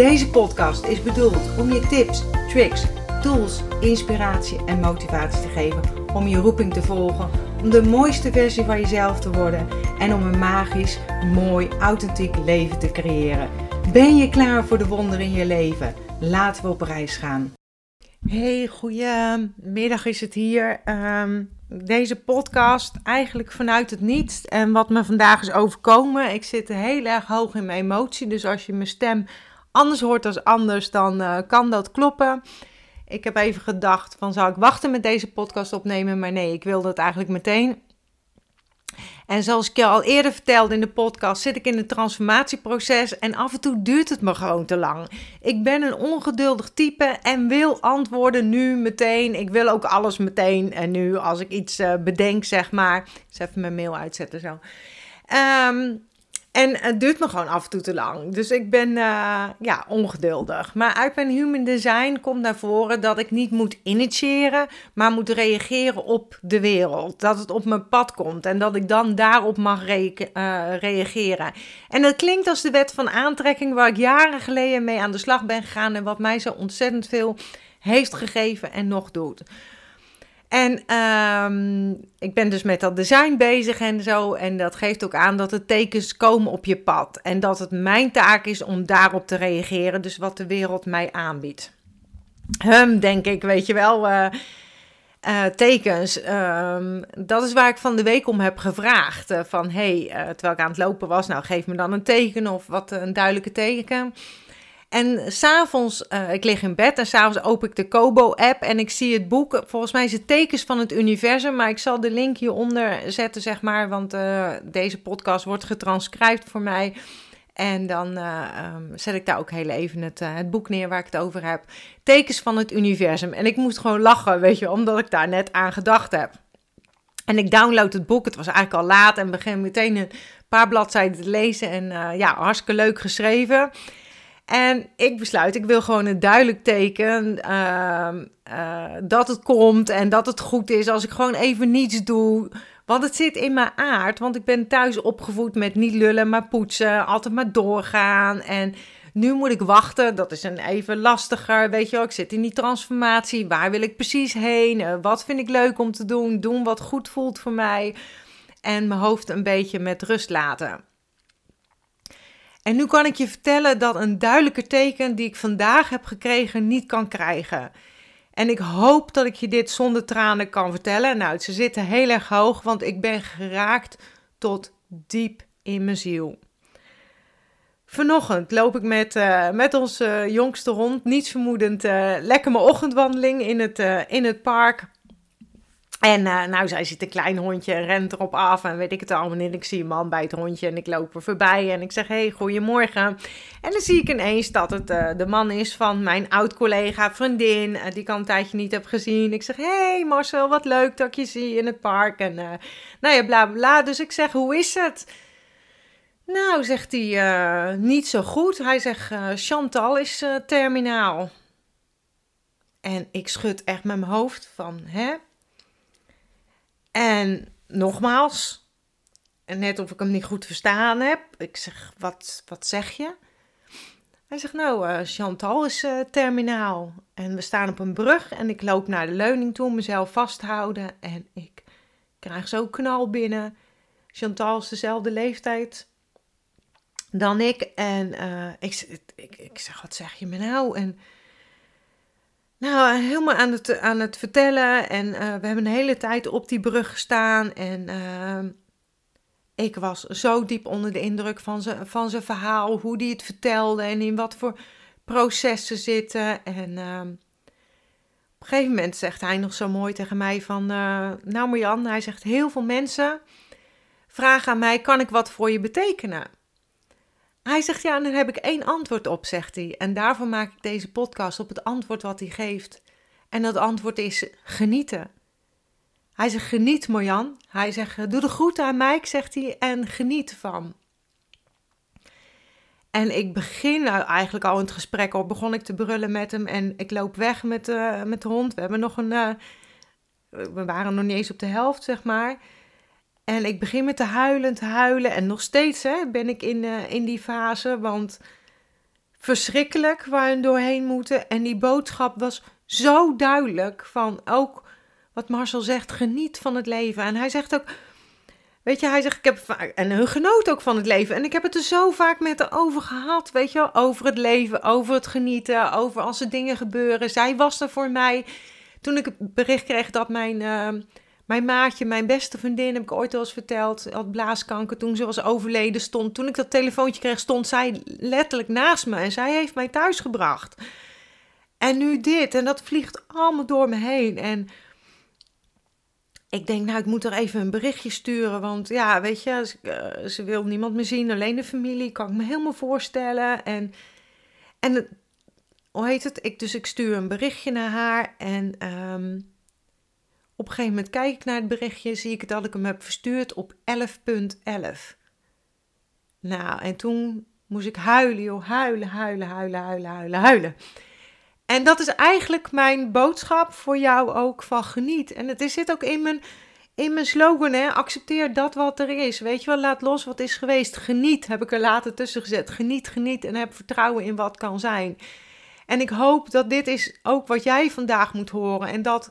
Deze podcast is bedoeld om je tips, tricks, tools, inspiratie en motivatie te geven om je roeping te volgen, om de mooiste versie van jezelf te worden en om een magisch, mooi, authentiek leven te creëren. Ben je klaar voor de wonderen in je leven? Laten we op reis gaan. Hey, goedemiddag is het hier. Um, deze podcast eigenlijk vanuit het niets. En wat me vandaag is overkomen. Ik zit heel erg hoog in mijn emotie. Dus als je mijn stem anders hoort als anders, dan uh, kan dat kloppen. Ik heb even gedacht van zou ik wachten met deze podcast opnemen, maar nee, ik wilde het eigenlijk meteen. En zoals ik je al eerder vertelde in de podcast, zit ik in een transformatieproces en af en toe duurt het me gewoon te lang. Ik ben een ongeduldig type en wil antwoorden nu meteen. Ik wil ook alles meteen en nu als ik iets uh, bedenk, zeg maar. Ik zal even mijn mail uitzetten zo. Um, en het duurt me gewoon af en toe te lang. Dus ik ben uh, ja, ongeduldig. Maar uit mijn human design komt naar voren dat ik niet moet initiëren, maar moet reageren op de wereld. Dat het op mijn pad komt en dat ik dan daarop mag re uh, reageren. En dat klinkt als de wet van aantrekking waar ik jaren geleden mee aan de slag ben gegaan en wat mij zo ontzettend veel heeft gegeven en nog doet. En um, ik ben dus met dat design bezig en zo. En dat geeft ook aan dat de tekens komen op je pad. En dat het mijn taak is om daarop te reageren. Dus wat de wereld mij aanbiedt. Hum, denk ik, weet je wel. Uh, uh, tekens. Um, dat is waar ik van de week om heb gevraagd. Uh, van hey, terwijl ik aan het lopen was, nou geef me dan een teken of wat een duidelijke teken. En s'avonds, uh, ik lig in bed en s'avonds open ik de Kobo-app en ik zie het boek. Volgens mij is het tekens van het universum, maar ik zal de link hieronder zetten, zeg maar. Want uh, deze podcast wordt getranscribed voor mij. En dan uh, um, zet ik daar ook heel even het, het boek neer waar ik het over heb. Tekens van het universum. En ik moest gewoon lachen, weet je, omdat ik daar net aan gedacht heb. En ik download het boek. Het was eigenlijk al laat en begin meteen een paar bladzijden te lezen. En ja, hartstikke leuk geschreven. En ik besluit, ik wil gewoon een duidelijk teken uh, uh, dat het komt en dat het goed is als ik gewoon even niets doe. Want het zit in mijn aard, want ik ben thuis opgevoed met niet lullen, maar poetsen, altijd maar doorgaan. En nu moet ik wachten, dat is een even lastiger, weet je wel. Ik zit in die transformatie, waar wil ik precies heen? Uh, wat vind ik leuk om te doen? Doen wat goed voelt voor mij. En mijn hoofd een beetje met rust laten. En nu kan ik je vertellen dat een duidelijker teken die ik vandaag heb gekregen niet kan krijgen. En ik hoop dat ik je dit zonder tranen kan vertellen. Nou, ze zitten heel erg hoog, want ik ben geraakt tot diep in mijn ziel. Vanochtend loop ik met, uh, met onze jongste hond, niets vermoedend, uh, lekker mijn ochtendwandeling in het, uh, in het park. En uh, nou, zij ziet een klein hondje en rent erop af en weet ik het allemaal niet. Ik zie een man bij het hondje en ik loop er voorbij en ik zeg, hey, goedemorgen. En dan zie ik ineens dat het uh, de man is van mijn oud-collega, vriendin, uh, die ik al een tijdje niet heb gezien. Ik zeg, hey Marcel, wat leuk dat ik je zie in het park. En nou ja, bla bla. Dus ik zeg, hoe is het? Nou, zegt hij, niet zo goed. Hij zegt, Chantal is terminaal. En ik schud echt met mijn hoofd van, hè? En nogmaals, net of ik hem niet goed verstaan heb. Ik zeg, wat, wat zeg je? Hij zegt, nou, uh, Chantal is uh, terminaal. En we staan op een brug en ik loop naar de leuning toe, mezelf vasthouden. En ik krijg zo knal binnen. Chantal is dezelfde leeftijd dan ik. En uh, ik, ik, ik zeg, wat zeg je me nou? En nou, helemaal aan het, aan het vertellen. En uh, we hebben een hele tijd op die brug gestaan. En uh, ik was zo diep onder de indruk van zijn, van verhaal. Hoe hij het vertelde en in wat voor processen zitten. En uh, op een gegeven moment zegt hij nog zo mooi tegen mij van... nou Marjan, hij zegt heel veel mensen vragen aan mij... kan ik wat voor je betekenen? Hij zegt ja, en daar heb ik één antwoord op, zegt hij. En daarvoor maak ik deze podcast op het antwoord wat hij geeft. En dat antwoord is genieten. Hij zegt geniet Marjan. Hij zegt doe de groeten aan Mike, zegt hij, en geniet van. En ik begin nou eigenlijk al in het gesprek op, begon ik te brullen met hem en ik loop weg met, uh, met de hond. We hebben nog een, uh, we waren nog niet eens op de helft, zeg maar. En ik begin met te huilen, te huilen. En nog steeds hè, ben ik in, uh, in die fase. Want verschrikkelijk waar we doorheen moeten. En die boodschap was zo duidelijk. Van ook wat Marcel zegt, geniet van het leven. En hij zegt ook, weet je, hij zegt, ik heb vaak, en hun genoot ook van het leven. En ik heb het er zo vaak met haar over gehad, weet je. Over het leven, over het genieten, over als er dingen gebeuren. Zij was er voor mij. Toen ik het bericht kreeg dat mijn... Uh, mijn maatje, mijn beste vriendin, heb ik ooit al eens verteld, had blaaskanker toen ze was overleden stond. Toen ik dat telefoontje kreeg, stond zij letterlijk naast me en zij heeft mij thuis gebracht. En nu dit en dat vliegt allemaal door me heen. En ik denk, nou, ik moet er even een berichtje sturen, want ja, weet je, ze, uh, ze wil niemand meer zien, alleen de familie, kan ik me helemaal voorstellen. En, en hoe heet het? Ik, dus ik stuur een berichtje naar haar en... Um, op een gegeven moment kijk ik naar het berichtje, zie ik dat ik hem heb verstuurd op 11.11. Nou, en toen moest ik huilen, joh. Huilen, huilen, huilen, huilen, huilen, huilen. En dat is eigenlijk mijn boodschap voor jou ook van geniet. En het zit ook in mijn, in mijn slogan, hè. Accepteer dat wat er is. Weet je wel, laat los wat is geweest. Geniet, heb ik er later tussen gezet. Geniet, geniet en heb vertrouwen in wat kan zijn. En ik hoop dat dit is ook wat jij vandaag moet horen. En dat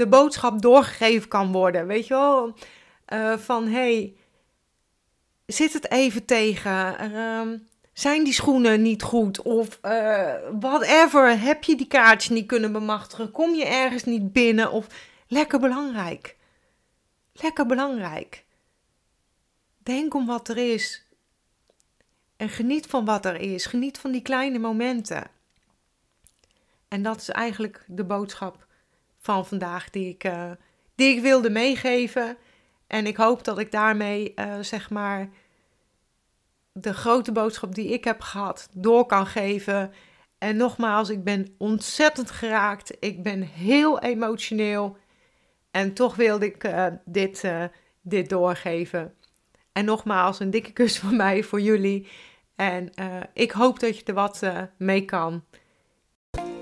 de boodschap doorgegeven kan worden. Weet je wel? Uh, van hey, zit het even tegen? Uh, zijn die schoenen niet goed? Of uh, whatever. Heb je die kaartjes niet kunnen bemachtigen? Kom je ergens niet binnen? Of lekker belangrijk. Lekker belangrijk. Denk om wat er is. En geniet van wat er is. Geniet van die kleine momenten. En dat is eigenlijk de boodschap van vandaag die ik, uh, die ik wilde meegeven. En ik hoop dat ik daarmee, uh, zeg maar, de grote boodschap die ik heb gehad door kan geven. En nogmaals, ik ben ontzettend geraakt. Ik ben heel emotioneel. En toch wilde ik uh, dit, dit doorgeven. En nogmaals, een dikke kus van mij voor jullie. En ik hoop dat je er wat mee kan.